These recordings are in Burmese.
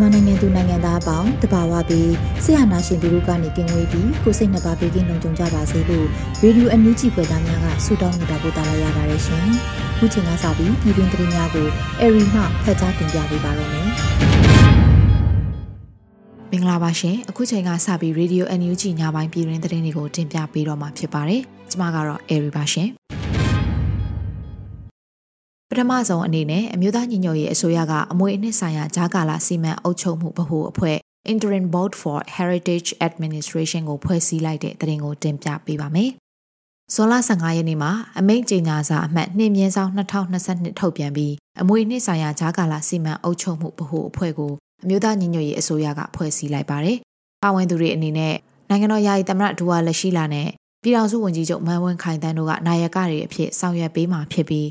မြန်မာနိုင်ငံသူနိုင်ငံသားအပေါင်းတဘာဝပြီးဆရာနာရှင်သူတို့ကနေကင်းဝေးပြီးကိုစိတ်နှပါပေးကင်းလုံခြုံကြပါစေလို့ရေဒီယိုအန်ယူဂျီဖွယ်သားများကဆုတောင်းနေတာပို့တာလိုက်ရပါတယ်ရှင်။ခုချိန်ကစပြီးပြည်တွင်သတင်းများကိုအရီမှဖတ်ကြားတင်ပြပေးပါရမယ်။မင်္ဂလာပါရှင်။အခုချိန်ကစပြီးရေဒီယိုအန်ယူဂျီညပိုင်းပြည်တွင်သတင်းတွေကိုတင်ပြပေးတော့မှာဖြစ်ပါတယ်။ကျွန်မကတော့အရီပါရှင်။ ပထမဆုံးအနေနဲ့အမျိုးသားညီညွတ်ရေးအစိုးရကအမွေအနှစ်ဆိုင်ရာဂျာကာလာစီမံအုပ်ချုပ်မှုဗဟိုအဖွဲ့ Interim Board for Heritage Administration ကိုဖွဲ့စည်းလိုက်တဲ့သတင်းကိုတင်ပြပေးပါမယ်။ဇွန်လ15ရက်နေ့မှာအမိန့်ကြေညာစာအမှတ်2မြင်းဆောင်2022ထုတ်ပြန်ပြီးအမွေနှစ်ဆိုင်ရာဂျာကာလာစီမံအုပ်ချုပ်မှုဗဟိုအဖွဲ့ကိုအမျိုးသားညီညွတ်ရေးအစိုးရကဖွဲ့စည်းလိုက်ပါတယ်။ပါဝင်သူတွေအနေနဲ့နိုင်ငံတော်ယာယီသမ္မတဒူဝါလက်ရှိလာနဲ့ပြည်ထောင်စုဝန်ကြီးချုပ်မန်ဝင်းခိုင်တန်းတို့ကနာယကတွေအဖြစ်ဆောင်ရွက်ပေးမှာဖြစ်ပြီး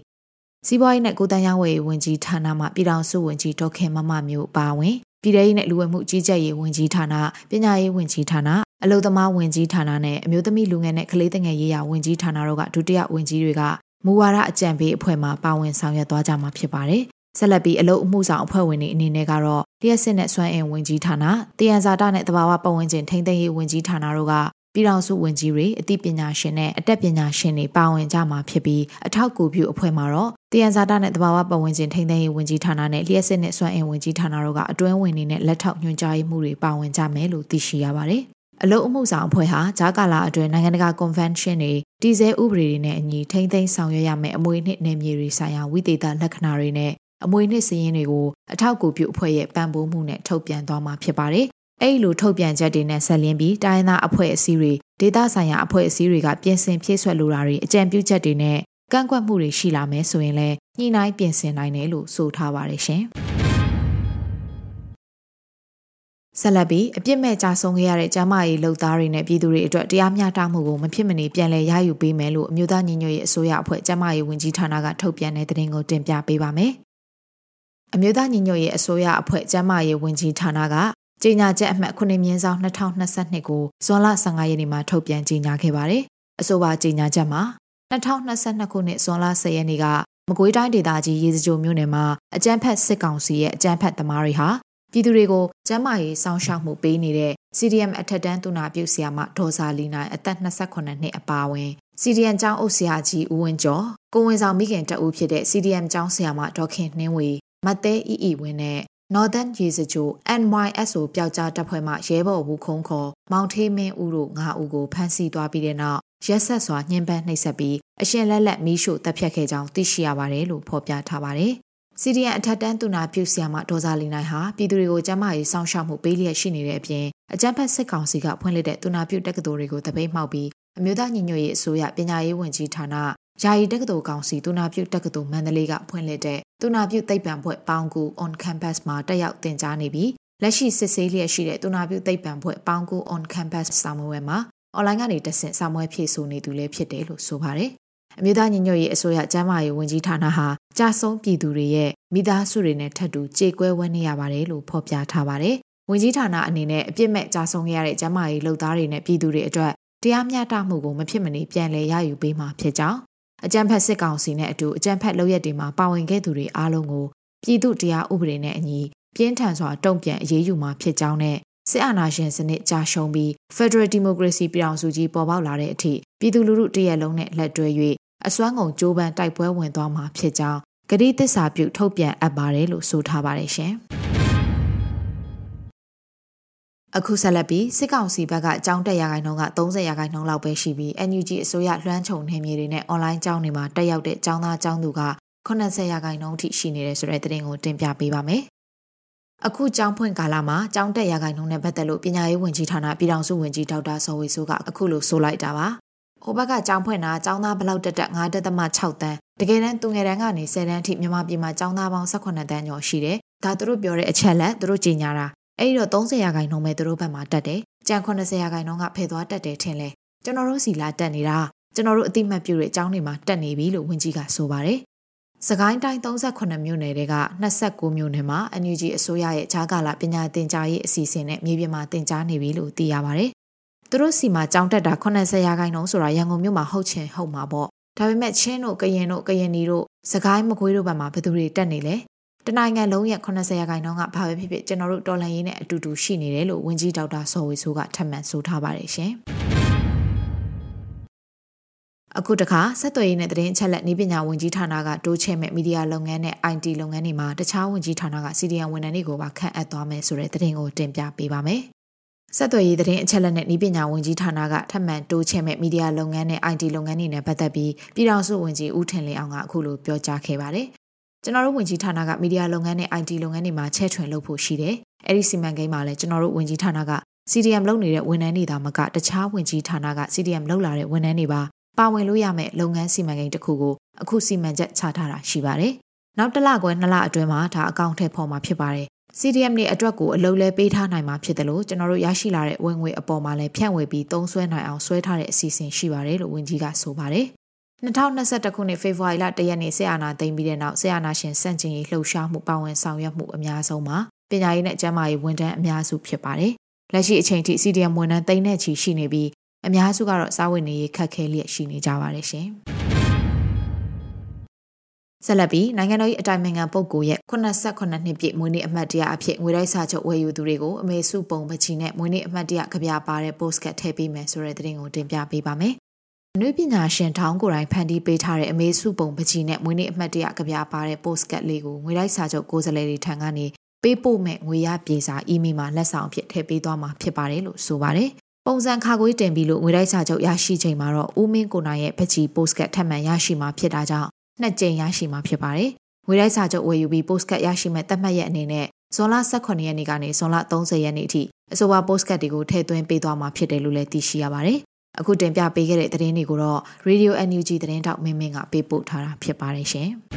စီးပွားရေးနဲ့ကိုတန်းရောင်းဝယ်ရေးဝန်ကြီးဌာနမှပြည်ထောင်စုဝန်ကြီးဒေါက်ခင်မမမျိုးပါဝင်ပြည်ထောင်ရေးနဲ့လူဝယ်မှုကြီးကြပ်ရေးဝန်ကြီးဌာနပညာရေးဝန်ကြီးဌာနအလုံသမားဝန်ကြီးဌာနနဲ့အမျိုးသမီးလူငယ်နဲ့ကလေးသငယ်ရေးရာဝန်ကြီးဌာနတို့ကဒုတိယဝန်ကြီးတွေကမူဝါဒအကြံပေးအဖွဲ့မှပါဝင်ဆောင်ရွက်သွားကြမှာဖြစ်ပါတယ်။ဆက်လက်ပြီးအလုပ်အမှုဆောင်အဖွဲ့ဝင်တွေအနေနဲ့ကတော့တရက်စစ်နဲ့စွမ်းအင်ဝန်ကြီးဌာန၊တယံဇာတနဲ့တဘာဝပတ်ဝန်းကျင်ထိန်းသိမ်းရေးဝန်ကြီးဌာနတို့က ပြည်ထောင်စုဝန်ကြီးတွေအသိပညာရှင်နဲ့အတတ်ပညာရှင်တွေပါဝင်ကြမှာဖြစ်ပြီးအထောက်အကူပြုအဖွဲ့မှာတော့တယံဇာတနဲ့တဘာဝပတ်ဝန်းကျင်ထိန်းသိမ်းရေးဝန်ကြီးဌာနနဲ့လျှက်စစ်နဲ့စွမ်းအင်ဝန်ကြီးဌာနတို့ကအတွင်းဝင်တွေနဲ့လက်ထောက်ညွှန်ကြားမှုတွေပါဝင်ကြမယ်လို့သိရှိရပါတယ်။အလုအမှုဆောင်အဖွဲ့ဟာဂျာကာလာအတွင်းနိုင်ငံတကာ convention တွေတည်ဆဲဥပဒေတွေနဲ့အညီထိန်းသိမ်းဆောင်ရွက်ရမယ့်အမွေနှစ်နယ်မြေတွေဆိုင်ရာဝိသေသလက္ခဏာတွေနဲ့အမွေနှစ်စည်းရင်းတွေကိုအထောက်အကူပြုအဖွဲ့ရဲ့ပံ့ပိုးမှုနဲ့ထုတ်ပြန်သွားမှာဖြစ်ပါတယ်။ အဲ့လိုထုတ်ပြန်ချက်တွေနဲ့ဆက်လင်းပြီးတိုင်းသားအဖွဲ့အစည်းတွေဒေသဆိုင်ရာအဖွဲ့အစည်းတွေကပြင်ဆင်ဖြည့်ဆွက်လိုတာတွေအကြံပြုချက်တွေနဲ့ကန့်ကွက်မှုတွေရှိလာမယ်ဆိုရင်လည်းညှိနှိုင်းပြင်ဆင်နိုင်တယ်လို့ဆိုထားပါတယ်ရှင်။ဆက်လက်ပြီးအပြစ်မဲ့ကြာဆုံးခဲ့ရတဲ့ကျမကြီးလုံသားတွေနဲ့ပြည်သူတွေအတွက်တရားမျှတမှုကိုမဖြစ်မနေပြန်လည်ရယူပေးမယ်လို့အမျိုးသားညီညွတ်ရေးအစိုးရအဖွဲ့ကျမကြီးဝန်ကြီးဌာနကထုတ်ပြန်တဲ့သတင်းကိုတင်ပြပေးပါမယ်။အမျိုးသားညီညွတ်ရေးအစိုးရအဖွဲ့ကျမကြီးဝန်ကြီးဌာနက ကြေညာချက်အမှတ်9မြင်းဆောင်2022ကိုဇွန်လ15ရက်နေ့မှာထုတ်ပြန်ကြေညာခဲ့ပါတယ်။အဆိုပါကြေညာချက်မှာ2022ခုနှစ်ဇွန်လ10ရက်နေ့ကမကွေးတိုင်းဒေသကြီးရေစကြိုမြို့နယ်မှာအကြမ်းဖက်စစ်ကောင်စီရဲ့အကြမ်းဖက်သမားတွေဟာပြည်သူတွေကိုကျန်းမာရေးစောင့်ရှောက်မှုပေးနေတဲ့ CDM အထက်တန်းသူနာပြုဆရာမဒေါ်စာလီနိုင်အသက်28နှစ်အပါအဝင် CDM ကျောင်းအုပ်ဆရာကြီးဦးဝင်းကျော်ကိုဝင်ဆောင်မိခင်တအူးဖြစ်တဲ့ CDM ကျောင်းဆရာမဒေါက်ခင်နှင်းဝေမတ်သေးအီအီဝင်းနဲ့ Northern ရေစကြို NYSO ပျောက်ကြားတပ်ဖွဲ့မှရဲဘော်ဘူးခုံးခေါ်မောင်ထေးမင်းဦးတို့9ဦးကိုဖမ်းဆီးသွားပြီးတဲ့နောက်ရက်ဆက်စွာညှဉ်းပန်းနှိပ်စက်ပြီးအရှင်လက်လက်မီးရှို့တပ်ဖြတ်ခဲ့ကြောင်းသိရှိရပါတယ်လို့ဖော်ပြထားပါတယ်။ CDN အထက်တန်းသူနာပြုဆရာမဒေါ်စာလီနိုင်ဟာပြည်သူတွေကိုကျန်းမာရေးစောင့်ရှောက်မှုပေးလျက်ရှိနေတဲ့အပြင်အကြမ်းဖက်စစ်ကောင်စီကဖွင့်လှစ်တဲ့သူနာပြုတက္ကသိုလ်တွေကိုတပိတ်မှောက်ပြီးအမျိုးသားညီညွတ်ရေးအစိုးရပညာရေးဝန်ကြီးဌာန ယာယီတက္ကသိုလ်ကောင်စီသူနာပြုတက္ကသိုလ်မန္တလေးကဖွင့်လှစ်တဲ့သူနာပြုသိပ္ပံဘွဲ့ပေါင်းကူ on campus မှာတက်ရောက်သင်ကြားနေပြီးလက်ရှိစစ်ဆေးလျက်ရှိတဲ့သူနာပြုသိပ္ပံဘွဲ့ပေါင်းကူ on campus စာမေးပွဲမှာအွန်လိုင်းကနေတဆင့်စာမွေးဖြည့်ဆို့နေသူလည်းဖြစ်တယ်လို့ဆိုပါတယ်။အမျိုးသားညီညွတ်ရေးအစိုးရကျန်းမာရေးဝန်ကြီးဌာနဟာကြာဆုံးပြည်သူတွေရဲ့မိသားစုတွေနဲ့ထပ်တူကြေကွဲဝန်းနေရပါတယ်လို့ဖော်ပြထားပါတယ်။ဝန်ကြီးဌာနအနေနဲ့အပြစ်မဲ့ကြာဆုံးခဲ့ရတဲ့ကျန်းမာရေးလုပ်သားတွေနဲ့ပြည်သူတွေအတွက်တရားမျှတမှုကိုမဖြစ်မနေပြန်လည်ရယူပေးမှာဖြစ်ကြောင်း အကြံဖက်စစ်ကောင်စီနဲ့အတူအကြံဖက်လုပ်ရက်တွေမှာပါဝင်ခဲ့သူတွေအားလုံးကိုပြည်သူတရားဥပဒေနဲ့အညီပြင်းထန်စွာတုံ့ပြန်အရေးယူမှာဖြစ်ကြောင်းနဲ့စစ်အာဏာရှင်စနစ်ကြာရှုံးပြီး Federal Democracy ပြည်အောင်စုကြီးပေါ်ပေါက်လာတဲ့အထိပြည်သူလူထုတရက်လုံးနဲ့လက်တွဲအစွမ်းကုန်ကြိုးပမ်းတိုက်ပွဲဝင်သွားမှာဖြစ်ကြောင်းဂတိသစ္စာပြုထုတ်ပြန်အပ်ပါတယ်လို့ဆိုထားပါတယ်ရှင်။ အခုဆက်လက်ပြီးစစ်ကောင်စီဘက်ကအကြောင်းတက်ရခိုင်နှုန်းက30ရာခိုင်နှုန်းလောက်ပဲရှိပြီး NUG အစိုးရလွှမ်းခြုံနေမြေတွေနဲ့ online ကျောင်းတွေမှာတက်ရောက်တဲ့ကျောင်းသားကျောင်းသူက80ရာခိုင်နှုန်းအထိရှိနေတယ်ဆိုတဲ့သတင်းကိုတင်ပြပေးပါမယ်။အခုကျောင်းဖွင့်ကာလမှာကျောင်းတက်ရာခိုင်နှုန်းနဲ့ပတ်သက်လို့ပညာရေးဝန်ကြီးဌာနပြည်ထောင်စုဝန်ကြီးဒေါက်တာစောဝေဆိုးကအခုလိုဆိုလိုက်တာပါ။ဟိုဘက်ကကျောင်းဖွင့်တာကျောင်းသားဘလောက်တက်တက်9.6တန်းတကယ်တမ်းသူငယ်တန်းကနေ10တန်းအထိမြန်မာပြည်မှာကျောင်းသားပေါင်း18တန်းကျော်ရှိတယ်။ဒါသူတို့ပြောတဲ့အချက်လက်သူတို့ကြီးညာတာ အဲ့ဒီတော့30ရာခိုင်နှုန်းပဲသူတို့ဘက်မှာတက်တယ်။ကြံ80ရာခိုင်နှုန်းကဖယ်သွားတက်တယ်ထင်လဲ။ကျွန်တော်တို့စီလာတက်နေတာကျွန်တော်တို့အတိမတ်ပြုတဲ့အကြောင်းတွေမှာတက်နေပြီလို့ဝန်ကြီးကဆိုပါတယ်။စကိုင်းတိုင်း38မြို့နယ်တွေက29မြို့နယ်မှာ NUG အစိုးရရဲ့ဂျာကာလာပညာသင်ကြားရေးအစီအစဉ်နဲ့မြေပြင်မှာသင်ကြားနေပြီလို့သိရပါတယ်။သူတို့စီမှာကြောင်းတက်တာ80ရာခိုင်နှုန်းဆိုတာရန်ကုန်မြို့မှာဟုတ်ချင်ဟုတ်မှာပေါ့။ဒါပေမဲ့ချင်းတို့ကရင်တို့ကရင်နီတို့စကိုင်းမကွေးတို့ဘက်မှာဘယ်သူတွေတက်နေလဲ တနိုင်ငံလုံးရဲ့80ရာခိုင်နှုန်းကဘာပဲဖြစ်ဖြစ်ကျွန်တော်တို့တော်လှန်ရေးနဲ့အတူတူရှိနေတယ်လို့ဝန်ကြီးဒေါက်တာစောဝေဆိုးကထပ်မံဆိုထားပါတယ်ရှင်အခုတခါဆက်သွယ်ရေးနဲ့သတင်းအချက်လက်နည်းပညာဝန်ကြီးဌာနကတိုးချဲ့မဲ့မီဒီယာလုပ်ငန်းနဲ့ IT လုပ်ငန်းတွေမှာတခြားဝန်ကြီးဌာနက CDN ဝန်ထမ်းတွေကိုပါခန့်အပ်သွားမယ်ဆိုတဲ့သတင်းကိုတင်ပြပေးပါမယ်။ဆက်သွယ်ရေးသတင်းအချက်လက်နဲ့နည်းပညာဝန်ကြီးဌာနကထပ်မံတိုးချဲ့မဲ့မီဒီယာလုပ်ငန်းနဲ့ IT လုပ်ငန်းတွေနဲ့ပတ်သက်ပြီးပြည်ထောင်စုဝန်ကြီးဦးထင်လင်းအောင်ကအခုလိုပြောကြားခဲ့ပါတယ် ကျွန်တော်တို့ဝင်ကြီးဌာနကမီဒီယာလုပ်ငန်းနဲ့ IT လုပ်ငန်းတွေမှာချဲ့ထွင်လုပ်ဖို့ရှိတယ်။အဲ့ဒီစီမံကိန်းမှာလည်းကျွန်တော်တို့ဝင်ကြီးဌာနက CDM လုပ်နေတဲ့ဝန်ထမ်းတွေသာမကတခြားဝင်ကြီးဌာနက CDM လုပ်လာတဲ့ဝန်ထမ်းတွေပါပါဝင်လို့ရမယ့်လုပ်ငန်းစီမံကိန်းတစ်ခုကိုအခုစီမံချက်ချထားတာရှိပါတယ်။နောက်တစ်လခွဲနှစ်လအတွင်းမှာဒါအကောင့်ထည့်ပေါ်မှာဖြစ်ပါတယ်။ CDM တွေအတွက်ကိုအလုပ်လဲပေးထားနိုင်မှာဖြစ်တယ်လို့ကျွန်တော်တို့ရရှိလာတဲ့ဝင်ငွေအပေါ်မှာလည်းဖြန့်ဝေပြီးသုံးစွဲနိုင်အောင်ဆွဲထားတဲ့အစီအစဉ်ရှိပါတယ်လို့ဝန်ကြီးကဆိုပါတယ်။ 2021ခုနှစ်ဖေဖော်ဝါရီလ1ရက်နေ့ဆေးအာနာသိမ်းပြီးတဲ့နောက်ဆေးအာနာရှင်စန့်ကျင်ရေးလှုပ်ရှားမှုပါဝင်ဆောင်ရွက်မှုအများဆုံးမှာပညာရေးနဲ့ကျန်းမာရေးဝန်ထမ်းအများစုဖြစ်ပါတယ်။လက်ရှိအချိန်ထိ CDM ဝန်ထမ်းသိန်းနဲ့ချီရှိနေပြီးအများစုကတော့စားဝတ်နေရေးခက်ခဲလျက်ရှိနေကြပါတယ်ရှင်။ဆက်လက်ပြီးနိုင်ငံတော်၏အတိုင်ပင်ခံပုဂ္ဂိုလ်ရဲ့89နှစ်ပြည့်မွေးနေ့အမှတ်တရအဖြစ်ငွေတိုက်စာချုပ်ဝယ်ယူသူတွေကိုအမေစုပုံပချီနဲ့မွေးနေ့အမှတ်တရကြပြပါတဲ့ postcard ထည့်ပေးမယ်ဆိုတဲ့သတင်းကိုတင်ပြပေးပါမယ် နွေပညာရှင်ထောင်းကိုယ်တိုင်ဖန်တီးပေးထားတဲ့အမေစုပုံပကြီးနဲ့မွေးနေ့အမှတ်တရကြပြပါတဲ့ postcard လေးကိုငွေလိုက်စာချုပ်ကိုယ်စားလှယ်တွေထံကနေပေးပို့မဲ့ငွေရပြေစာအီးမေးလ်မှာလက်ဆောင်အဖြစ်ထည့်ပေးသွားမှာဖြစ်ပါတယ်လို့ဆိုပါတယ်။ပုံစံခါခွေးတင်ပြီးလို့ငွေလိုက်စာချုပ်ရရှိချိန်မှာတော့ဦးမင်းကိုနိုင်ရဲ့ပကြီး postcard ထပ်မံရရှိမှာဖြစ်တာကြောင့်နှစ်ကြိမ်ရရှိမှာဖြစ်ပါတယ်။ငွေလိုက်စာချုပ်ဝယ်ယူပြီး postcard ရရှိမဲ့သတ်မှတ်ရက်အနေနဲ့ဇွန်လ18ရက်နေ့ကနေဇွန်လ30ရက်နေ့အထိအဆိုပါ postcard တွေကိုထည့်သွင်းပေးသွားမှာဖြစ်တယ်လို့လည်းသိရှိရပါတယ် အခုတင်ပြပေးခဲ့တဲ့သတင်းတွေကိုတော့ Radio NUG သတင်းတောက်မင်းမင်းကပေးပို့ထားတာဖြစ်ပါတယ်ရှင်။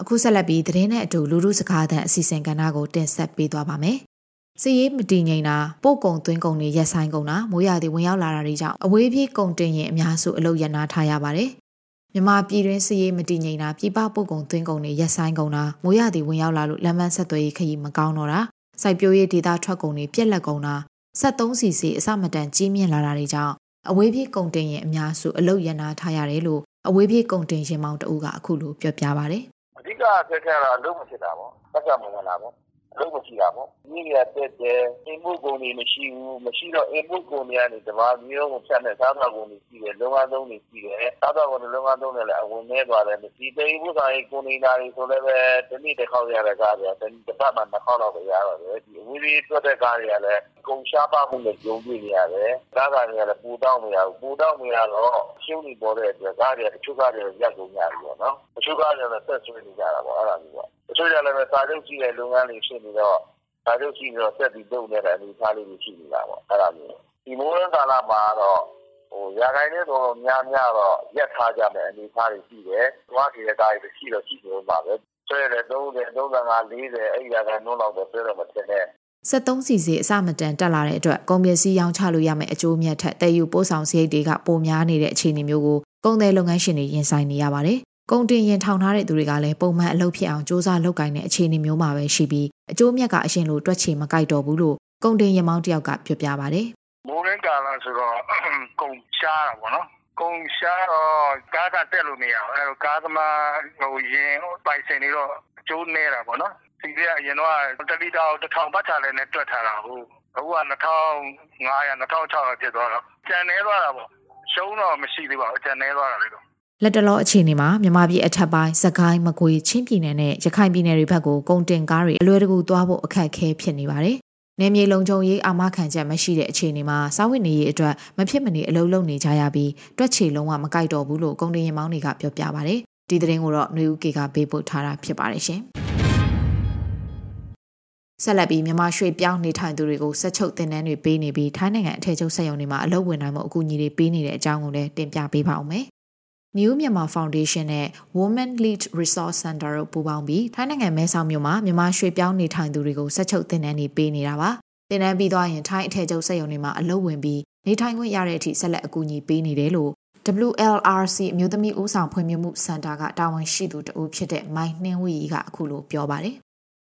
အခုဆက်လက်ပြီးသတင်းနဲ့အတူလူမှုစကားသံအစီအစဉ်ကဏ္ဍကိုတင်ဆက်ပေးသွားပါမယ်။စီရေးမတည်ငြိမ်တာပို့ကုံသွင်းကုံတွေရက်ဆိုင်ကုန်တာမိုးရသည်ဝင်ရောက်လာတာတွေကြောင့်အဝေးပြေးကုံတင်ရင်အများစုအလုပ်ရနာထားရပါတယ်။မြမပြည်တွင်းစီရေးမတည်ငြိမ်တာပြည်ပပို့ကုံသွင်းကုံတွေရက်ဆိုင်ကုန်တာမိုးရသည်ဝင်ရောက်လာလို့လမ်းမဆက်သွယ်ရေးခရီးမကောင်းတော့တာစိုက်ပျိုးရေးဒေသထွက်ကုန်တွေပြက်လက်ကုန်တာ 73စီစီအစမတန်ကြီးမြင့်လာတာတွေကြောင့်အဝေးပြေးကုန်တင်ရင်အများစုအလုတ်ရနာထားရတယ်လို့အဝေးပြေးကုန်တင်ရင်မောင်တအူးကအခုလိုပြောပြပါဗျ။အဓိကအခက်အခဲကတော့အလုတ်မဖြစ်တာပေါ့။ပတ်စံမဝင်လာပေါ့။ အလုတ်မရှိတာပေါ့။ကြီးရတက်တယ်။အင်မှုကုန်တွေမရှိဘူး။မရှိတော့အင်မှုကုန်တွေကနေတဘာမျိုးကိုဖြတ်နေစားသောက်ကုန်တွေရှိတယ်။လုံငန်းသုံးတွေရှိတယ်။စားသောက်ကုန်တွေလုံငန်းသုံးတွေလည်းအဝင်နေသွားတယ်။ဒီတေးဘူးဆိုင်ကုန်နေနာတွေဆိုလည်းပဲတနည်းတစ်ခေါက်ရတဲ့ကားတွေတနည်းတစ်ပတ်မှနှစ်ခေါက်တော့ပဲရတော့တယ်။ဒီအဝေးပြေးထွက်တဲ့ကားတွေကလည်းကုန်ရှားပါမှုနဲ့ကြုံတွေ့နေရတယ်။ကားကလည်းပူတောက်နေရဘူး။ပူတောက်နေရတော့ရှုံးနေပေါ်တဲ့အတွက်ကားတွေတချို့ကားတွေရက်ကုန်ကြပြီပေါ့နော်။တချို့ကားတွေလည်းဆက်ဆွေးနေကြတာပေါ့အဲ့ဒါမျိုးပေါ့။တချို့ကြလည်းပဲစာချုပ်ကြည့်တဲ့လုပ်ငန်းတွေဖြစ်နေတော့စာချုပ်ကြည့်ပြီးတော့ဆက်ပြီးလုပ်နေတဲ့အနေအထားလေးတွေရှိနေတာပေါ့အဲ့ဒါမျိုး။ဒီမိုးရင်းကာလမှာတော့ဟိုရာခိုင်နှုန်းတော့များများတော့ရက်ထားကြမယ်အနေအထားတွေရှိတယ်။သွားကြည့်တဲ့ကားတွေရှိတော့ရှိနေမှာပဲ။ဆွဲတယ်30 35 40အဲ့ရာခိုင်နှုန်းလောက်ပဲဆွဲတော့မထင်နဲ့73စီစီအစမတန်တက်လာတဲ့အတွက်ကုန်ပစ္စည်းရောင်းချလို့ရမယ့်အကျိုးမြတ်ထက်တည်ယူပို့ဆောင်စရိတ်တွေကပိုများနေတဲ့အခြေအနေမျိုးကိုကုန်သည်လုပ်ငန်းရှင်တွေရင်ဆိုင်နေရပါတယ်။ ကုန်တင်ရင်ထောင်ထားတဲ့သူတွေကလည်းပုံမှန်အလုပ်ဖြစ်အောင်စ조사လုပ်ကိုင်တဲ့အခြေအနေမျိုးမှာပဲရှိပြီးအကျိုးမြတ်ကအရင်လိုတွက်ချေမကိုက်တော့ဘူးလို့ကုန်တင်ရင်မောင်းတယောက်ကပြောပြပါတယ်။မိုးရင်းကာလဆိုတော့ကုန်ရှားတာပေါ့နော်။ကုန်ရှားတော့ကားကတက်လို့မရဘူး။အဲတော့ကားသမားဟိုရင်ပိုင်စင်တွေတော့အကျိုးနေတာပေါ့နော်စီးကအရင်တော့တလီတာ1000ပတ်ချာလဲနဲ့တွက်ထားတာဟုတ်အခုက2500 2600ဖြစ်သွားတော့ကျန်နေသွားတာပေါ့ရှုံးတော့မရှိသေးပါဘူးအကျန်နေသွားတာလေတော့ လက်တလောအခြေအနေမှာမြန်မာပြည်အထက်ပိုင်းစကိုင်းမကွေချင်းပြည်နယ်နဲ့ရခိုင်ပြည်နယ်တွေဘက်ကိုကုန်တင်ကားတွေအလွယ်တကူသွားဖို့အခက်အခဲဖြစ်နေပါတယ်။နယ်မြေလုံခြုံရေးအာမခံချက်မရှိတဲ့အခြေအနေမှာစားဝတ်နေရေးအတွက်မဖြစ်မနေအလုပ်လုပ်နေကြရပြီးတွက်ချေလုံးဝမကိုက်တော့ဘူးလို့ကုန်တင်ရင်မောင်းတွေကပြောပြပါတယ်။ဒီသတင်းကိုတော့ຫນွေဦးကေကပေးပို့ထားတာဖြစ်ပါတယ်ရှင်။ဆက်လက်ပြီးမြန်မာရွှေပြောင်းနေထိုင်သူတွေကိုဆက်ချုပ်တင်နန်းတွေပေးနေပြီးထိုင်းနိုင်ငံအထည်ချုပ်စက်ရုံတွေမှာအလုပ်ဝင်နိုင်မှုအကူအညီတွေပေးနေတဲ့အကြောင်းကိုလည်းတင်ပြပေးပါဦးမယ်။ New Myanmar Foundation နဲ့ Women Lead Resource Center တို့ပူးပေါင်းပြီးထိုင်းနိုင်ငံမဲဆောက်မြို့မှာမြန်မာရွှေပြောင်းနေထိုင်သူတွေကိုဆက်ချုပ်တင်နန်းတွေပေးနေတာပါ။တင်နန်းပြီးသွားရင်ထိုင်းအထည်ချုပ်စက်ရုံတွေမှာအလုပ်ဝင်ပြီးနေထိုင်ခွင့်ရတဲ့အထိဆက်လက်အကူအညီပေးနေတယ်လို့ WLRC အမျိုးသမီးဦးဆောင်ဖွံ့ဖြိုးမှုစင်တာကတာဝန်ရှိသူတဦးဖြစ်တဲ့မိုင်းနှင်းဝီကအခုလိုပြောပါတယ်။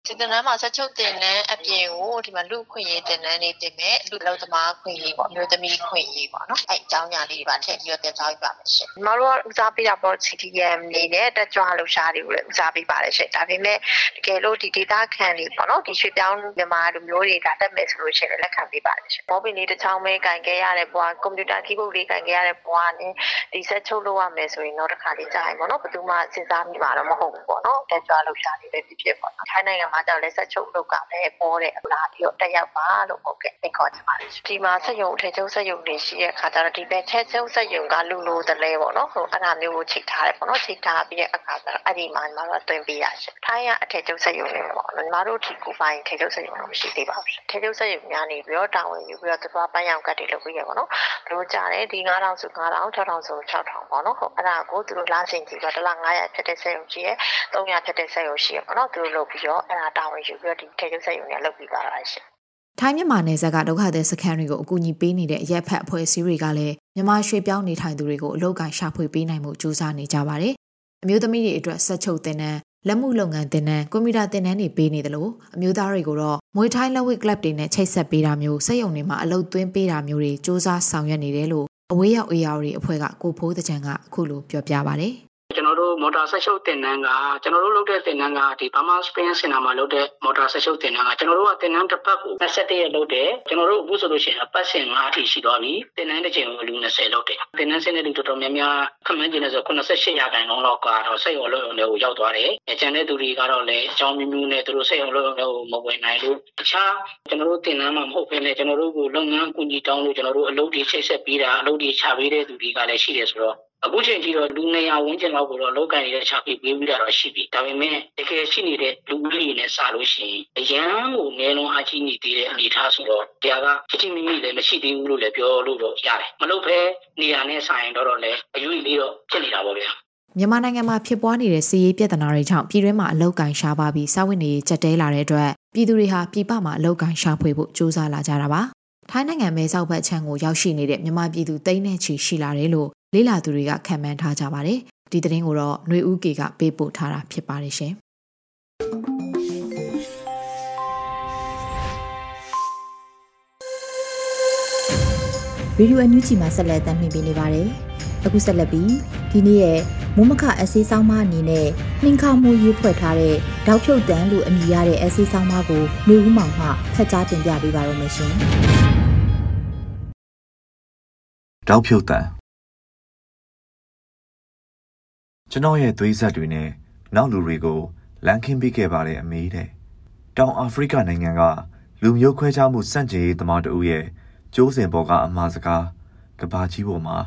ဒီသင်တန်းမှာဆက်ချုပ်သင်တန်းအပြင်ကိုဒီမှာလူခွင့်ရေးသင်တန်းတွေတင်မယ်လူလောက်သမားခွင့်ရေးပေါ့မျိုးသမီးခွင့်ရေးပေါ့နော်အဲအကြောင်းအရာလေးတွေပါထည့်ပြီးတော့တင်ပြပေးပါမယ်ရှင်။မတို့ကဦးစားပေးတာပေါ့ CTM နေနဲ့တက်ကြွလှူရှားတွေကိုလည်းဦးစားပေးပါတယ်ရှင်။ဒါပေမဲ့တကယ်လို့ဒီ data ခံတွေပေါ့နော်ဒီရွှေပြောင်းမြန်မာလူမျိုးတွေကတက်မယ်ဆိုလို့ရှိရင်လက်ခံပေးပါတယ်ရှင်။ဘောပင်လေးတစ်ချောင်းပဲကင်ခဲ့ရတဲ့ဘွားကွန်ပျူတာ keyboard လေးကင်ခဲ့ရတဲ့ဘွားနဲ့ဒီဆက်ချုပ်လုပ်ရမယ်ဆိုရင်တော့တစ်ခါလေးကြာရင်ပေါ့နော်ဘယ်သူမှစဉ်းစားမိမှာတော့မဟုတ်ဘူးပေါ့နော်တက်ကြွလှူရှားတွေပဲဖြစ်ဖြစ်ပေါ့နော်။ထိုင်းနိုင်ငံမှာကြောင့်လည်းဆက်ချုပ်လုပ်ကလည်းပေါ်တဲ့လာပြီးတော့တက်ရောက်ပါလို့ဟုတ်ကဲ့သင်ခေါ်ချင်ပါတယ်ဒီမှာစက်ရုံအထည်ချုပ်စက်ရုံတွေရှိတဲ့အခါကျတော့ဒီဘက်ထဲချုပ်စက်ရုံကလူလိုတလဲပေါ့နော်ဟိုအဲ့ဒါမျိုးကိုချိန်ထားတယ်ပေါ့နော်ချိန်ထားပြီးတဲ့အခါကျတော့အဲ့ဒီမှာညီမတို့တွင်ပေးရရှင်ထိုင်းကအထည်ချုပ်စက်ရုံတွေပေါ့နော်ညီမတို့ဒီကိုပိုင်းထည်ချုပ်စက်ရုံတော့မရှိသေးပါဘူးထည်ချုပ်စက်ရုံများနေပြီးတော့တာဝန်ယူပြီးတော့သူကပန်းရောင်ကတ်တွေလုပ်ပြီးရပေါ့နော်ဘလို့ကြတယ်ဒီ9000ဆို9000 6000ဆို6000ပေါ့နော်ဟုတ်အဲ့ဒါကိုသူတို့လာဆင်ကြည့်တော့တစ်လ900ဖြစ်တဲ့စက်ရုံရှိရ300ဖြစ်တဲ့စက်ရုံရှိရပေါ့နော်သူတို့လုပ်ပြီးတော့အဲ့ဒါတာဝန်ယူပြီးတော့ဒီထည်ချုပ်စက်ရုံတွေလုပ်ပြီးသွားတာရှင်ထိုင်းမြန်မာနယ်စပ်ကဒုက္ခသည်စခန်းတွေကိုအကူအညီပေးနေတဲ့အရက်ဖက်အဖွဲ့အစည်းတွေကလည်းမြန်မာရွှေပြောင်းနေထိုင်သူတွေကိုအလုပ်ကိုင်ရှာဖွေပေးနိုင်မှုကြိုးစားနေကြပါတယ်။အမျိုးသမီးတွေအတွက်ဆက်ချုပ်တင်တဲ့လက်မှုလုပ်ငန်းတင်တဲ့ကွန်ပျူတာတင်တန်းတွေပေးနေတယ်လို့အမျိုးသားတွေကိုတော့မွေထိုင်းလက်ဝစ်ကလပ်တွေနဲ့ချိတ်ဆက်ပေးတာမျိုးစက်ရုံတွေမှာအလုပ်သွင်းပေးတာမျိုးတွေစ조사ဆောင်ရွက်နေတယ်လို့အဝေးရောက် AR အဖွဲ့ကကိုဖိုးတကြံကအခုလိုပြောပြပါဗျာကျွန် တော်တို့မော်တာဆက်ရှုပ်တင်နန်းကကျွန်တော်တို့လုပ်တဲ့တင်နန်းကဒီ Burma Spring Center မှာလုပ်တဲ့မော်တာဆက်ရှုပ်တင်နန်းကကျွန်တော်တို့ကတင်နန်းတစ်ပတ်ကို27ရက်လုပ်တယ်ကျွန်တော်တို့အခုဆိုလို့ရှိရင်ပတ်စင်5အထိရှိသွားပြီတင်နန်းတစ်ချိန်ကိုလူ20လုပ်တယ်တင်နန်းစင်းတဲ့လူတော်တော်များများခမန်းကျင်နေဆို88ရာခိုင်နှုန်းလောက်ကတော့စိတ်ရောလုံးရုံတွေကိုရောက်သွားတယ်ကျန်တဲ့သူတွေကတော့လည်းအကြောင်းမျိုးမျိုးနဲ့သူတို့စိတ်ရောလုံးရုံတွေကိုမဝင်နိုင်လို့တခြားကျွန်တော်တို့တင်နန်းမှာမဟုတ်ဘဲနဲ့ကျွန်တော်တို့ကိုလုပ်ငန်းကူညီတောင်းလို့ကျွန်တော်တို့အလုပ်တွေချိတ်ဆက်ပေးတာအလုပ်တွေချပေးတဲ့သူတွေကလည်းရှိတယ်ဆိုတော့ အခုချိန်ထိတော့လူ200ဝန်းကျင်လောက်ကိုတော့လောက်ကန်နေတဲ့ချပေးပေးပြီးတော့ရှိပြီဒါပေမဲ့တကယ်ရှိနေတဲ့လူဦးရေနဲ့စလို့ရှိရင်အရန်ကိုငယ်လုံးအကြီးနေသေးတဲ့အနေအထားဆိုတော့တရားကချစ်ချစ်မိမိလည်းမရှိသေးဘူးလို့လည်းပြောလို့တော့ရတယ်မလုပ်ဘဲနေရာနဲ့ဆိုင်တော့တော့လည်းအယူကြီးလေးတော့ဖြစ်နေတာပေါ့ဗျာမြန်မာနိုင်ငံမှာဖြစ်ပွားနေတဲ့စီးရေးပြဿနာတွေကြောင့်ပြည်တွင်းမှာအလောက်ကန်ရှားပါပြီးစာဝတ်နေရေးကြက်တဲလာတဲ့အတွက်ပြည်သူတွေဟာပြည်ပမှာအလောက်ကန်ရှာဖွေဖို့ကြိုးစားလာကြတာပါထိုင်းနိုင်ငံမဲဆောက်ဘက်ခြမ်းကိုရောက်ရှိနေတဲ့မြန်မာပြည်သူတိန်းနဲ့ချီရှိလာတယ်လို့ လေးလာသူတွေကခံမှန်းထားကြပါတယ်။ဒီသတင်းကိုတော့ຫນွေဦးကေကပေးပို့ထားတာဖြစ်ပါတယ်ရှင်။ရေဒီယိုအန်ယူဂျီမှာဆက်လက်တင်ပြနေပါတယ်။အခုဆက်လက်ပြီးဒီနေ့ရဲ့မုံမခအဆေးဆောင်မအနေနဲ့နှင်းခါမှုရေးဖွဲ့ထားတဲ့တောက်ဖြုတ်တန်းလို့အမည်ရတဲ့အဆေးဆောင်မကိုနေဦးမောင်မှဖတ်ကြားတင်ပြပေးပါရမရှင်။တောက်ဖြုတ်တန်း ကျွန်တော်ရဲ့သွေးဆက်တွေနဲ့နောက်လူတွေကိုလမ်းခင်းပေးခဲ့ပါတယ်အမေတဲ့တောင်အာဖရိကနိုင်ငံကလူမျိုးခွဲခြားမှုစန့်ကျင်ရေးသမားတဦးရဲ့ကျိုးစင်ပေါ်ကအမှားစကားကဘာကြီးပေါ်မှာ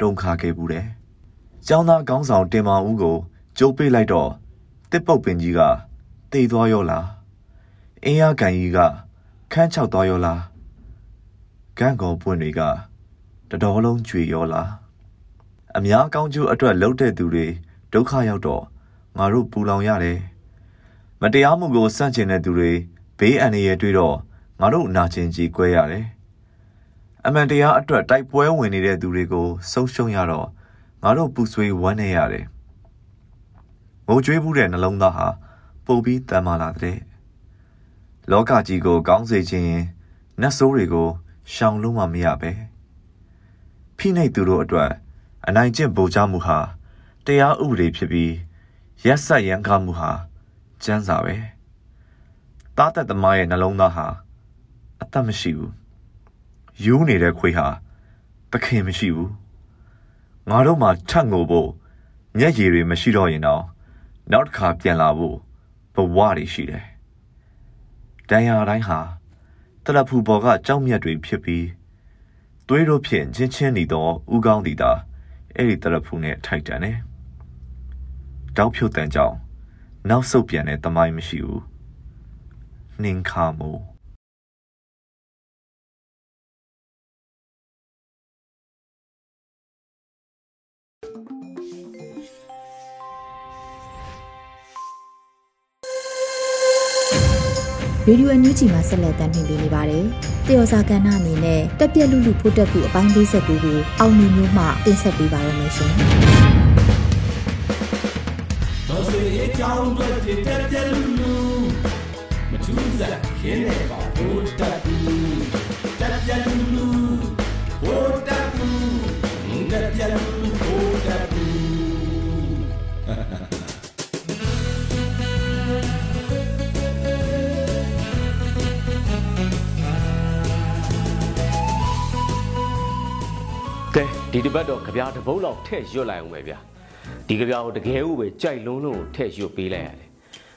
တုံခါခဲ့ဘူးတယ်။ကျောင်းသားကောင်းဆောင်တင်မောင်ဦးကိုကျိုးပေးလိုက်တော့တစ်ပုတ်ပင်ကြီးကတေသွားရောလား။အင်းရကန်ကြီးကခန်းချောက်သွားရောလား။ကန့်ကုန်ပွင့်တွေကတတော်လုံးကြွေရောလား။အများကောင်းကျိုးအတွက်လှုပ်တဲ့သူတွေ ဒုက္ခရောက်တော့ငါတို့ပူလောင်ရတယ်။မတရားမှုကိုစန့်ကျင်တဲ့သူတွေဘေးအန္တရာယ်တွေ့တော့ငါတို့နာကျင်ကြည်ကွဲရတယ်။အမှန်တရားအတွက်တိုက်ပွဲဝင်နေတဲ့သူတွေကိုဆုံးရှုံးရတော့ငါတို့ပူဆွေးဝမ်းနေရတယ်။ငိုကြွေးမှုတဲ့နှလုံးသားဟာပုတ်ပြီးတမ်းမာလာတဲ့။လောကကြီးကိုကောင်းစေခြင်းနတ်ဆိုးတွေကိုရှောင်လို့မှမရပဲ။ဖိနှိပ်သူတို့အတွက်အနိုင်ကျင့်ပို့ချမှုဟာ တရားဥပဒေဖြစ်ပြီးရက်ဆက်ရန်ကားမှုဟာကျန်းစာပဲတားသက်သမားရဲ့နှလုံးသားဟာအသက်မရှိဘူးယူးနေတဲ့ခွေးဟာသခင်မရှိဘူးငါတို့မှထတ်ငိုဖို့မျက်ရည်တွေမရှိတော့ရင်တော့နောက်တစ်ခါပြန်လာဖို့ဘဝတွေရှိတယ်။တန်ရာတိုင်းဟာတလဖူပေါ်ကကြောက်မြတ်တွေဖြစ်ပြီးသွေးတို့ဖြင့်ချင်းချင်းနေသောဥကောင်းသည်သာအဲ့ဒီတလဖူနဲ့ထိုက်တန်တယ်။ တောက်ဖြုတ်တန်ကြောင့်နောက်ဆုတ်ပြန်တဲ့တမိုင်းမရှိဘူး။နှင်းခါမို့ရေဒီယိုအန်ယူဂျီမှာဆက်လက်တင်ပြနေပါတယ်။တယောစာကဏ္ဍအနေနဲ့တက်ပြက်လူလူဖို့တက်ကူအပိုင်း59ကိုအောင်မြင်မျိုးမှတင်ဆက်ပေးပါရမရှင်။ တော်စေအကြောင်းတွေတက်ပြက်လူလူမထူးစားခင်းနေပါဖို့တက်ကူတက်ပြက်လူလူဖို့တက်ကူတက်ပြက်လူလူဖို့တက်ကူကဲဒီတစ်ပတ်တော့ကြပြားတစ်ပုတ်လောက်ထည့်ရွတ်လိုက်အောင်ပဲဗျာ ဒီကြပြားကိုတကယ်ကိုပဲကြိုက်လုံးလုံးကိုထည့်ရွတ်ပေးလိုက်ရတယ်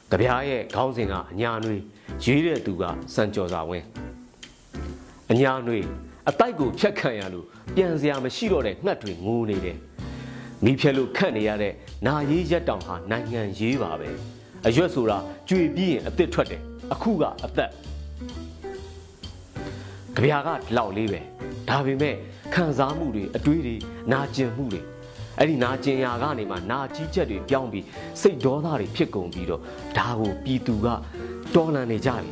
ကြပြားရဲ့ခေါင်းစဉ်ကအညာနွေရေးတဲ့သူကစံကြော်စာဝင်းအညာနွေအတိုက်ကိုဖြတ်ခံရလို့ပြန်စရာမရှိတော့တဲ့ငှက်တွေငိုနေတယ်မိဖြက်လို့ခတ်နေရတဲ့နာရေးရက်တောင်ဟာနိုင်ငံရေးပါပဲအရွက်ဆိုတာကြွေပြီးရင်အစ်စ်ထွက်တယ်အခုကအသက်ကြပြားကလောက်လေးပဲဒါပေမဲ့ခံစားမှုတွေအတွေးတွေနာကျင်မှုတွေ အဲ့ဒီနာကျင်ရာကနေမှနာကြီးချက်တွေပြောင်းပြီးစိတ်ဒေါသတွေဖြစ်ကုန်ပြီးတော့ဒါကိုပြည်သူကတော်လန်နေကြပြီ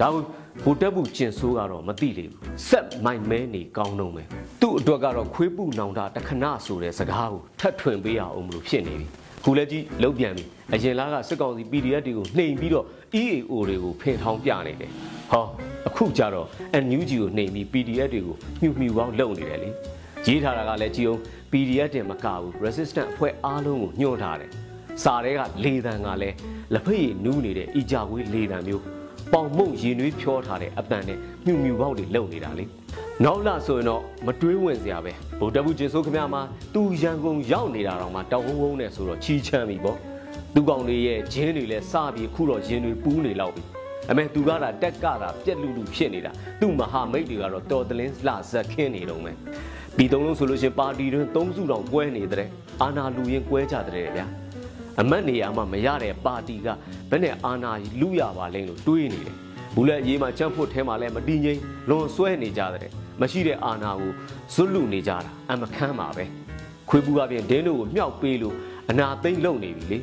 ဒါကိုဘုတက်ဘူးကျင်ဆိုးကတော့မသိလေဘူးဆက်မိုင်မဲနေကောင်းတော့မယ်သူ့အတွက်ကတော့ခွေးပူနောင်တာတခဏဆိုတဲ့စကားကိုထပ်ထွင်ပေးရအောင်မလို့ဖြစ်နေပြီခုလည်းကြီးလုံးပြန်ပြီအရင်လားကစစ်ကောင်စီ PDF တွေကိုနှိမ်ပြီးတော့ EAO တွေကိုဖင်ထောင်ပြနေတယ်ဟောအခုကျတော့ NUG ကိုနှိမ်ပြီး PDF တွေကိုမြှူမြှူပေါင်းလုပ်နေတယ်လေရေးထားတာကလည်းကြည်အောင် PDF တင်မကဘူး resistant အဖွဲ့အားလုံးကိုညှို့ထားတယ်စာတွေကလေတံကလည်းလက်ဖက်ရည်နူးနေတဲ့အီကြဝေးလေတံမျိုးပေါင်မုံရင်နွေးဖြောထားတဲ့အပန်နဲ့မြှူမြှူပေါက်တွေလုံနေတာလေနောက်လာဆိုရင်တော့မတွေးဝင်စရာပဲဗိုလ်တပ်ဘူးကျင်စိုးခမမှာသူရန်ကုန်ရောက်နေတာတော့မှတောက်ဝုန်းဝုန်းနဲ့ဆိုတော့ချီချမ်းပြီပေါ့သူကောင်တွေရဲ့ဂျင်းတွေလည်းစပြီးအခုတော့ရင်တွေပူးနေလောက်ပြီအမေသူကတာတက်ကတာပြက်လူလူဖြစ်နေတာသူ့မဟာမိတ်တွေကတော့တော်တလင်းလှဇက်ခင်းနေတော့မယ် ပြီးသုံးလုံးဆိုလို့ရှင်ပါတီတွင်သုံးစုတောင်ကွဲနေတဲ့အာနာလူရင်ကွဲကြတဲ့ဗျာအမတ်နေရာမှာမရတဲ့ပါတီကဘယ်နဲ့အာနာလူရပါလဲလို့တွေးနေတယ်ဘူးလက်ရေးမှာချမ်းဖို့ထဲမှာလည်းမတည်ငြိမ်လွန်ဆွဲနေကြတဲ့မရှိတဲ့အာနာကိုဇွတ်လူနေကြတာအမခမ်းပါပဲခွေးပူကပြင်ဒင်းတို့ကိုမြှောက်ပေးလို့အနာသိမ့်လုံနေပြီလေ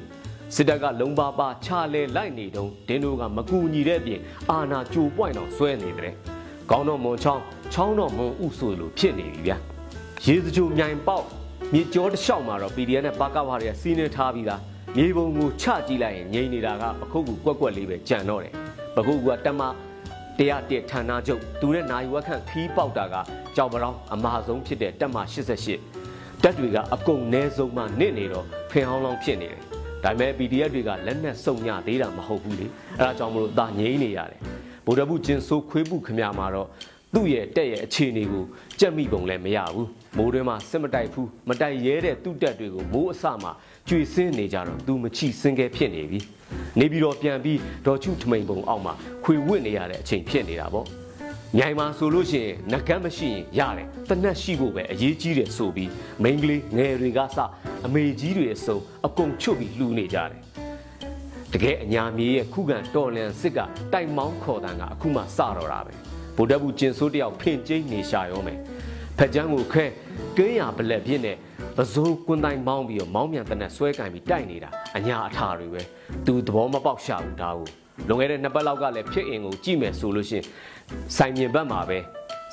စစ်တပ်ကလုံပါပါခြာလဲလိုက်နေတုံးဒင်းတို့ကမကူညီတဲ့ပြင်အာနာကြိုပွိုင်အောင်ဆွဲနေတယ်ကောင်းတော့မွန်ချောင်းချောင်းတော့မွန်ဥဆိုလို့ဖြစ်နေပြီဗျာ ရေစကြိုမြိုင်ပေါက်မြေကျောတစ်လျှောက်မှာတော့ PDF နဲ့ပါကဝါတွေကစီးနေထားပြီးသားမြေပုံကိုချကြည့်လိုက်ရင်ငြိမ်နေတာကပခုတ်ကူကွက်ကွက်လေးပဲကြံတော့တယ်ပခုတ်ကူကတက်မတရားတက်ဌာနချုပ်သူနဲ့နိုင်ဝက်ခန့်ခီးပေါက်တာကကြောက်ပရောင်းအမာဆုံးဖြစ်တဲ့တက်မ88တက်တွေကအကုန်နဲဆုံးမှနစ်နေတော့ဖင်ဟောင်းလောင်းဖြစ်နေတယ်ဒါပေမဲ့ PDF တွေကလက်နက်စုံညသေးတာမဟုတ်ဘူးလေအဲဒါကြောင့်မလို့ဒါငြိမ်းနေရတယ်ဗိုလ်တပ်ဘူးကျင်ဆိုးခွေးဘူးခမမှာတော့ သူ့ရဲ့တက်ရဲ့အခြေအနေကိုကြက်မိပုံလည်းမရဘူးမိုးတွင်းမှာစစ်မတိုက်ဘူးမတိုက်ရဲတဲ့သူ့တက်တွေကိုမိုးအစမှာကျွေစင်းနေကြတော့သူမချိစင်းခဲဖြစ်နေပြီနေပြီးတော့ပြန်ပြီးဒေါ်ချုထမိန်ပုံအောက်မှာခွေဝစ်နေရတဲ့အချိန်ဖြစ်နေတာပေါ့မြိုင်မှာဆိုလို့ရှိရင်ငကန်းမရှိရင်ရတယ်တနက်ရှိဖို့ပဲအရေးကြီးတယ်ဆိုပြီးမိန်းကလေးငယ်တွေကစအမေကြီးတွေအစုံအကုန်ချွတ်ပြီးလှူနေကြတယ်တကယ်အညာမြေရဲ့ခုခံတော်လန်စစ်ကတိုက်မောင်းခေါ်တန်ကအခုမှစတော့တာပဲ ဗိုလ်တပ်ဘူးကျင်ဆိုးတယောက်ဖင်ကျိန်းနေရှာရောမယ်ဖက်ချမ်းကိုခဲကင်းရပလက်ပြစ်နဲ့ပစိုးကွန်းတိုင်းမောင်းပြီးတော့မောင်းမြန်တဲ့နဲ့ဆွဲကင်ပြီးတိုက်နေတာအညာအထာတွေပဲသူသဘောမပေါက်ရှာဘူးဒါကိုလွန်ခဲ့တဲ့နှစ်ပတ်လောက်ကလည်းဖြစ်အင်ကိုကြည့်မယ်ဆိုလို့ရှင်စိုင်မြင်ဘက်မှာပဲ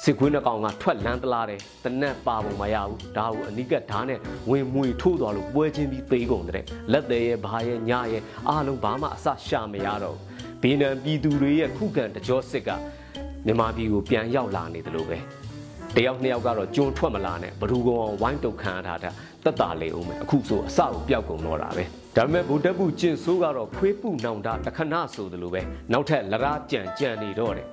စစ်ခွေးနှကောင်ကထွက်လန်းတလားတယ်တနက်ပါပုံမရဘူးဒါကိုအနိကဓာတ်နဲ့ဝင်မွေထိုးသွားလို့ပွဲချင်းပြီးသေးကုန်တဲ့လက်သေးရဲ့ဘာရဲ့ညရဲ့အားလုံးဘာမှအဆရှာမရတော့ဘေးနံပြည်သူတွေရဲ့ခုခံတကြောစစ်က မြန်မာပြည်ကိုပြန်ရောက်လာနေတယ်လို့ပဲတယောက်နှစ်ယောက်ကတော့ကျွန်းထွက်မလာနဲ့ဘဒူကောင်အောင်ဝိုင်းတုတ်ခံထားတာတက်တာလေအောင်မယ်အခုဆိုအစကိုပျောက်ကုန်တော့တာပဲဒါပေမဲ့ဗုဒ္ဓဘုကျင့်ဆိုးကတော့ခွေးပုနောင်တာတခဏဆိုသလိုပဲနောက်ထပ်လရာကြံကြံနေတော့တယ်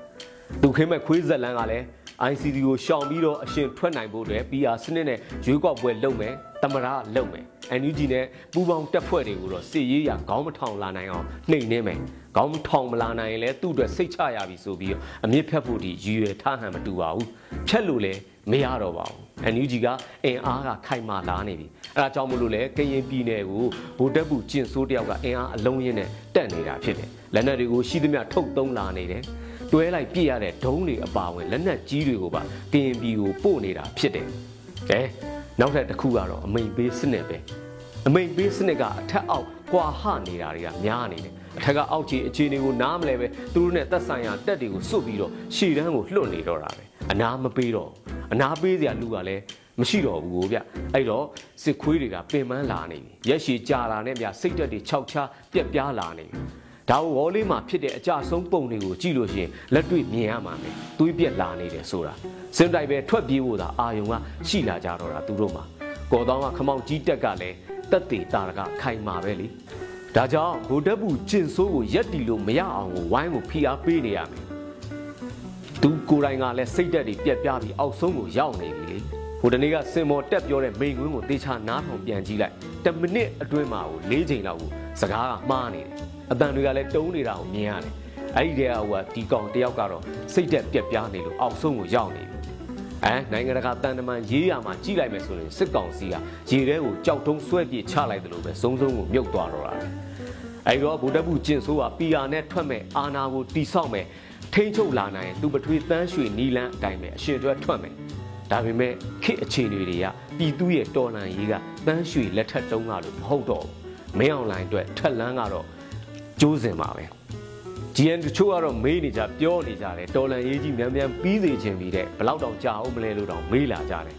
သူခိမဲ့ခွေးဇက်လန်းကလည်း ICD ကိုရှောင်ပြီးတော့အရှင်ထွက်နိုင်ဖို့အတွက် PR စနစ်နဲ့ရွေးကောက်ပွဲလုပ်မယ်တမရလုံမယ် NUG နဲ့ပူပေါင်းတက်ဖွဲ့တွေကိုတော့စစ်ရေးရခေါင်းမထောင်လာနိုင်အောင်နှိမ်နှင်းမယ် ခေါင်းမထောင်မလာနိုင်ရင်လည်းသူ့အတွက်စိတ်ချရပြီဆိုပြီးအမြင့်ဖြတ်ဖို့ဒီရည်ရွယ်ထားဟန်မတူပါဘူးဖြတ်လို့လည်းမရတော့ပါဘူး NUG ကအင်အားကခိုင်မာလာနေပြီအဲဒါကြောင့်မလို့လေကရင်ပြည်နယ်ကိုဗိုလ်တပ်ဘူးကျင်ဆိုးတယောက်ကအင်အားအလုံးရင်းနဲ့တက်နေတာဖြစ်တယ်လက်နက်တွေကိုရှိသမျှထုတ်သုံးလာနေတယ်တွဲလိုက်ပြည့်ရတဲ့ဒုံးတွေအပါဝင်လက်နက်ကြီးတွေကိုပါကရင်ပြည်ကိုပို့နေတာဖြစ်တယ်ကဲနောက်ထပ်တစ်ခုကတော့အမိန်ပေးစနစ်ပဲအမိန်ပေးစနစ်ကအထက်အောက်ကွာဟနေတာတွေကများနေတယ် အထက်ကအောက်ခြေအခြေအနေကိုနားမလဲပဲသူတို့နဲ့သက်ဆိုင်ရာတက်တွေကိုစွတ်ပြီးတော့ရှည်တန်းကိုလွှတ်နေတော့တာပဲအနာမပေးတော့အနာပေးစရာလူကလည်းမရှိတော့ဘူးကိုဗျအဲ့တော့စစ်ခွေးတွေကပင်ပန်းလာနေပြီရက်ရှည်ကြာလာနဲ့ဗျစိတ်တက်တွေခြောက်ချားပြက်ပြားလာနေပြီဒါဝေါ်လေးမှာဖြစ်တဲ့အကြဆုံးပုံတွေကိုကြည့်လို့ရှိရင်လက်တွေ့မြင်ရမှာပဲသွေးပြက်လာနေတယ်ဆိုတာစင်တိုက်ပဲထွက်ပြေးဖို့သာအာယုံကရှိလာကြတော့တာသူတို့မှာကော်တောင်းကခမောင်ကြီးတက်ကလည်းတက်တေတာရကခိုင်မာပဲလေ ဒါကြောင့်ဗိုလ်တပ်ဘူးကျင်ဆိုးကိုရက်တီလို့မရအောင်ကိုဝိုင်းကိုဖိအားပေးနေရမယ်သူကိုယ်တိုင်ကလည်းစိတ်တက်တွေပြက်ပြားပြီးအောက်ဆုံးကိုရောက်နေပြီလေဟိုတနေ့ကစင်မော်တက်ပြောတဲ့မိန်ကွင်းကိုတေချာနားထောင်ပြန်ကြည့်လိုက်10မိနစ်အတွင်းမှာကို၄ချိန်လောက်ကိုစကားကမှားနေတယ်အတန်တွေကလည်းတုံးနေတာကိုမြင်ရတယ်အဲ့ဒီတည်းကဟိုကဒီကောင်တယောက်ကတော့စိတ်တက်ပြက်ပြားနေလို့အောက်ဆုံးကိုရောက်နေပြီ အဲနိုင်ငံတကာတန်တမန်ရေးရမှာကြီးလိုက်မယ်ဆိုရင်စစ်ကောင်စီကရေထဲကိုကြောက်တုံးဆွဲပြေချလိုက်တယ်လို့ပဲစုံစုံကိုမြုပ်သွားတော့တာအဲဒီတော့ဗိုလ်တပ်ဘူးကျင့်ဆိုးကပီယာနဲ့ထွက်မဲ့အာနာကိုတီဆောက်မဲ့ထိန်းချုပ်လာနိုင်သူပထွေးတန်းရွှေနီလန်းအတိုင်းပဲအရှင်တွဲထွက်မယ်ဒါပေမဲ့ခေတ်အခြေအနေတွေကပြည်သူရဲ့တော်လှန်ရေးကတန်းရွှေလက်ထက်တုံးကလို့မဟုတ်တော့ဘူးမင်းအွန်လိုင်းအတွက်ထက်လန်းကတော့ကျိုးစင်ပါပဲ GN တချို့ကတော့မေးနေကြပြောနေကြတယ်တော်လန်ရေးကြီးမြန်မြန်ပြီးစေခြင်းပြီးတဲ့ဘလောက်တောင်ကြာအောင်မလဲလို့တောင်မေးလာကြတယ်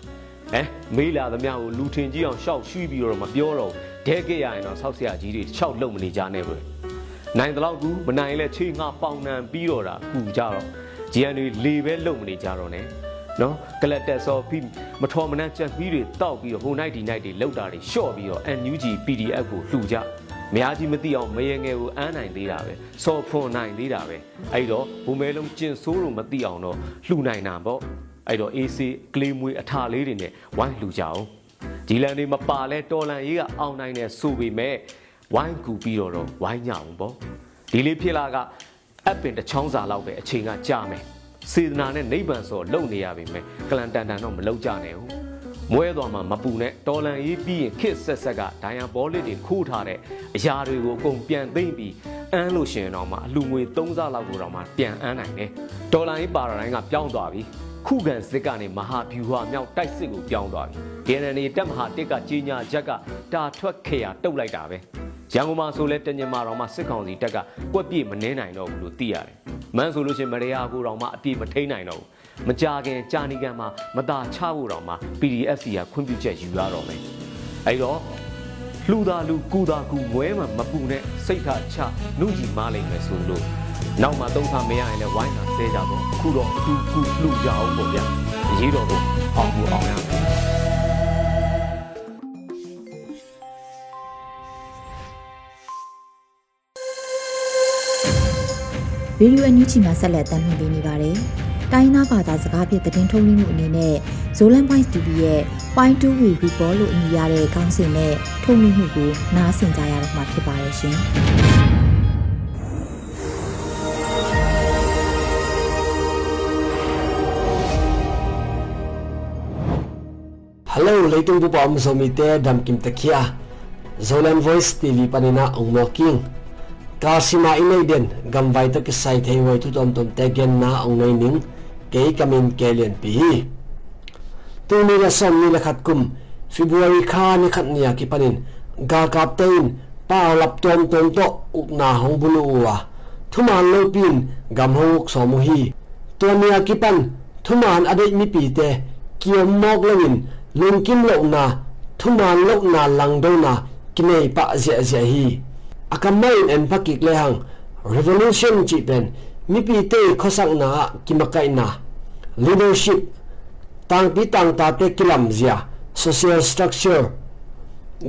အဲမေးလာသမျှကိုလူထင်ကြီးအောင်ရှောက်ရှုပြီးတော့မပြောတော့ဒဲကရရင်တော့ဆောက်ဆရာကြီးတွေရှောက်လုံမနေကြနဲ့ပဲနိုင်တော့ကူမနိုင်လဲချေငါပေါင်နံပြီးတော့တာကူကြတော့ GN တွေလေပဲလုံမနေကြတော့နဲ့နော်ကလတ်တက်စောပြီးမထော်မနှက်ချက်ပြီးတွေတောက်ပြီးတော့ဟိုနိုင်ဒီနိုင်တွေလောက်တာတွေရှော့ပြီးတော့ NUG PDF ကိုလှူကြ မများကြီးမသိအောင်မရေငယ်ကိုအန်းနိုင်သေးတာပဲစော်ဖွန်နိုင်သေးတာပဲအဲ့တော့ဘုံမဲလုံးကျင်ဆိုးလို့မသိအောင်တော့လှူနိုင်တာပေါ့အဲ့တော့ AC ကလေးမွေးအထာလေးတွေနဲ့ဝိုင်းလှူကြအောင်ဒီလန်တွေမပါလဲတော်လန်ရေးကအောင်နိုင်တယ်ဆိုပေမဲ့ဝိုင်းကူပြီးတော့တော့ဝိုင်းညအောင်ပေါ့ဒီလေးဖြစ်လာကအပင်တစ်ချောင်းစာလောက်ပဲအချိန်ကကြာမယ်စေတနာနဲ့နိဗ္ဗာန်ဆိုလုံနေရပြီမဲ့ကလန်တန်တန်တော့မလောက်ကြနဲ့ဘူး မွဲသွားမှာမပူနဲ့တော်လန်ရေးပြီးရင်ခစ်ဆက်ဆက်ကဒိုင်ယာဘောလစ်တွေခိုးထားတဲ့အရာတွေကိုအကုန်ပြန်သိမ့်ပြီးအန်းလို့ရှင်တော့မှအလူငွေ3ဆလောက်ကိုတော့မှပြန်အန်းနိုင်တယ်တော်လန်ရေးပါရာတိုင်းကပြောင်းသွားပြီခုခံစစ်ကနေမဟာဗျူဟာမြောက်တိုက်စစ်ကိုပြောင်းသွားပြီ DNA တက်မဟာတစ်ကကြီးညာချက်ကတာထွက်ခေရတုတ်လိုက်တာပဲရန်ကုန်မှာဆိုလဲတညမာတော်မှာစစ်ကောင်စီတက်ကကွက်ပြေမနှင်းနိုင်တော့ဘူးလို့သိရတယ်။မန်းဆိုလို့ရှင်မရယာကိုတော်မှအပြေမထိန်နိုင်တော့ဘူး။ မကြခင်ကြာနေကန်မှာမตาချဖို့တော်မှာ PDF စီကခွင့်ပြုချက်ယူရတော့မယ်။အဲဒီတော့လှူတာလူကူတာကူမွဲမှမပူနဲ့စိတ်ထားချနှုတ်ကြီးမားလိမ့်မယ်ဆိုလို့နောက်မှသုံးခါမရရင်လည်းဝိုင်းတာဆဲကြတော့အခုတော့အတူကူလှူကြအောင်ပေါ့ဗျာ။အရေးတော်တော့အောင်ကိုအောင်ရမယ်။။ဗီဒီယိုအန်ယူချီမှာဆက်လက်တင်ပြနေပါတယ်။ တိုင်းသားဘာသာစကားဖြင့်သတင်းထုတ်လွှင့်မှုအနေနဲ့ Zolan Point TV ရဲ့ Point 2 Way Report လို့အမည်ရတဲ့ခေါင်းစဉ်နဲ့ထုတ်လွှင့်မှုကိုနားဆင်ကြရတော့မှာဖြစ်ပါတယ်ရှင်။ Hello leitung bu pom zomi te dam kim takia Zolan Voice TV panina ongmo king Kasima inay din gamvay to kisay thay way tu tom tom te gen na ong nay ning kay kamin kelian pi Tu ni la som ni la khat kum February kha ni khat niya ki panin ga kap lập pa lap tom tom to uk na hong bulu wa à. Thuman lo pin gam hông uk so mu hi Tu niya ki pan thuman adai mi pi te kiom mok lawin lung kim lo na thuman lo na lang do na kinai pa zia zia hi akamain en pakik lehang revolution chi pen mi pi te khosak na kimakai na. Leadership tang pi tang ta te kilam zia. Social structure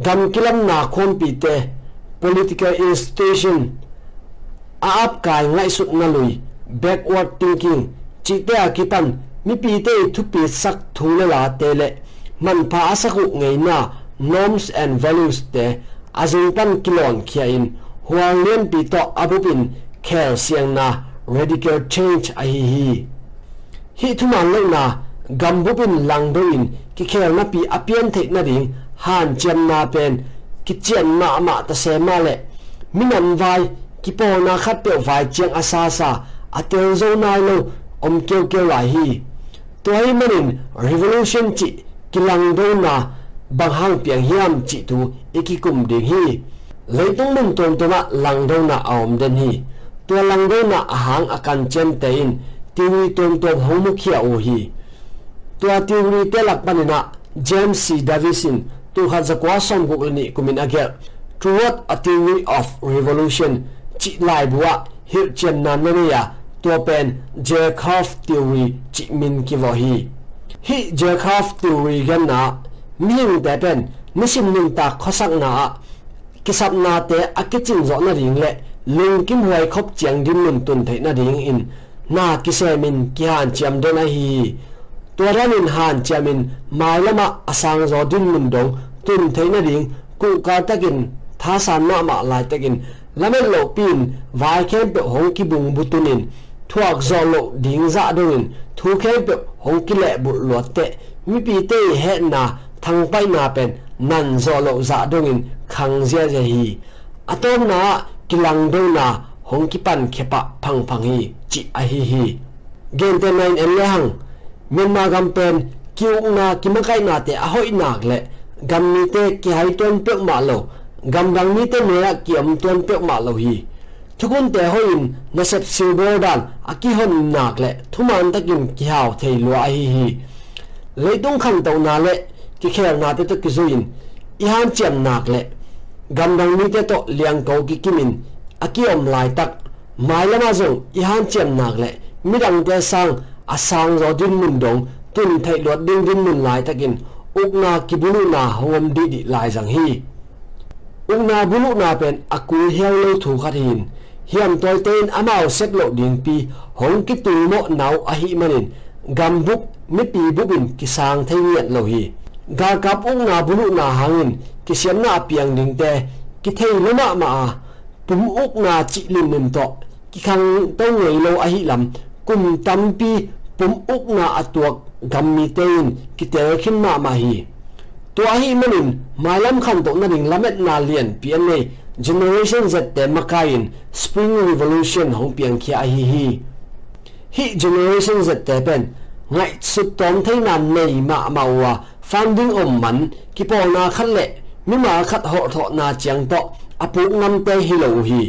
gam kilam na khom pi te political institution a ap kai ngai sut na lui. Backward thinking chi te akipan mi pi te thu pi sak thule la te le man pha asaku ngei na norms and values te. Azing pan kilon khia in huang len pi to abupin kher siang na radical change a hi hi. Hi thuman lo na gambubin langdoin ki khel na pi apian the na ding, han chem na pen, ki chen na ma ta se ma le. Minan vai, ki po na khat pe vai cheng asa sa atel zo na lo, om kêu kêu lại hi. Toy manin, revolution chi, ki langdoin na, bang hang piang hiam chi tu e ikikum ding hi. Leitung mung ton toma lang do na aom den hi. ตัวลังเดนะอาหางอาการเจมเตอินติวีตรงตัวหงมุขี้โอฮีตัวติวีเตลักปันนะเจมซีดาวิสินตัวขันสกวาสงกุกนี่คุมินาเกล toward a theory of revolution จิลายบัวฮิลเจนนันเนียตัวเป็นเจคอฟติวรีจิมินกิวฮีฮิเจคอฟติวรีกันนะมีองแต่เป็นนิสิมนินตาข้อสักน่ะกิสับนาเตอกิจิงจอนาริงเละ lưng kim huai khóc chiang din lun tun thei na ding in. Na kia xe min kia hàn chiam do na hi turan in hàn chiam in, mai lama asang à zo din lun dong tun thei na cụ ku ta takin tha san na ma lai takin lamen lộ pin vài vai khem pe hong ki bung butunin thuak zo lo ding dạ za dongin thu khem pe hong ki lệ bu luật te mi pi tê he na thăng bay na pen nan zo lo za dongin dạ khăng zia zia hi atom na อะฮีฮีเกนเตนไนเอ็นเลหัง Myanmar gam pen kiu na kimakai na te ahoi nak le gam ni te ki hai ton pek ma lo gam dang ni te ne ki am ton pek ma lo hi thukun te hoin na sep silver dan aki hon nak le thuman takin ki haw thei lo a hi hi leitung khan to na le ki kher na te to ki zuin i han chem nak le gam dang ni te to liang ko ki kimin. Aki om lai tak, mai lama y i han chem nak le. Midang te sang asang zo din mun dong, tun thai lot ding din mun lai takin. Ukna kibulu na hongom di di lai jang hi. Ukna bulu na pen akul heo lo thu khat hin. Hiam toy tên amao set lo ding pi, hong ki tu mo nau a hi manin. Gam buk, mi pi bubin ki sang thai niat lo hi. Ga kap ukna bulu na hangin ki siam na piang ding te ki thei lama ma pum ukna chi lim nim to ki khang to ngei lo a hi lam kum tampi pum uk na atuak gammi tein ki tel khin ma ma hi to hi manin malam khan to na ring lamet na lian pian nei generation z te makain spring revolution hong piang khia hi hi hi generation z te pen ngai su tom thai na nei ma ma wa funding om man ki po na khat le mi ma khat ho tho na chiang to apu ngam te hi lo hi.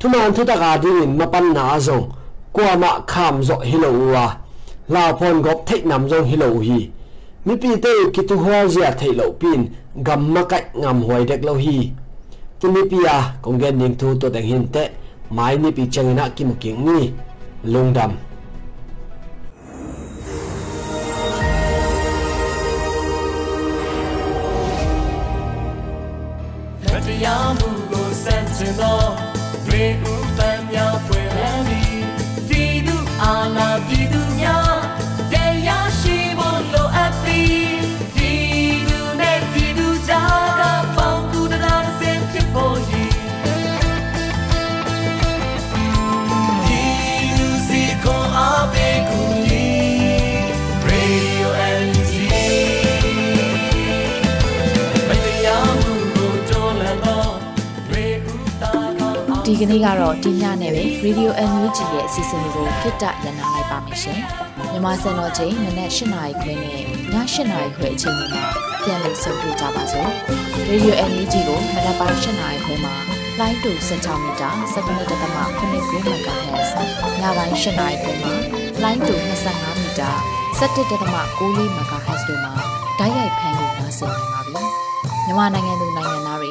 Thuman thu ta ga ding ma pan na zong kwa ma kham zo hi lo wa la phon gop thei nam zong hi lo hi. Mi pi te ki tu ho zia thei lo pin gam ma kai ngam hoi dek lo hi. Tu mi pi a kong gen ning thu to deng hin te mai ni pi chang na ki mu king ni lung ရားမှုကိုစန့်ကျင်သောရေဥပ ကနေ့ကတော့ဒီညနဲ့ပဲ Radio NUG ရဲ့အစီအစဉ်လေးကိုခਿੱတရနာလိုက်ပါမယ်ရှင်။မြမစံတော်ချိန်မနက်၈နာရီခွဲနဲ့ည၈နာရီခွဲအချိန်တွေမှာပြန်လည်ဆုံတွေ့ကြပါစို့။ Radio NUG ကိုမနက်ပိုင်း၈နာရီခွဲမှာလိုင်းတူ16မီတာ17.8 MHz ညပိုင်း၈နာရီခွဲမှာလိုင်းတူ25မီတာ17.6 MHz တို့မှာဓာတ်ရိုက်ဖမ်းလို့နိုင်စေနိုင်ပါပြီ။မြန်မာနိုင်ငံသူနိုင်ငံသားတွေ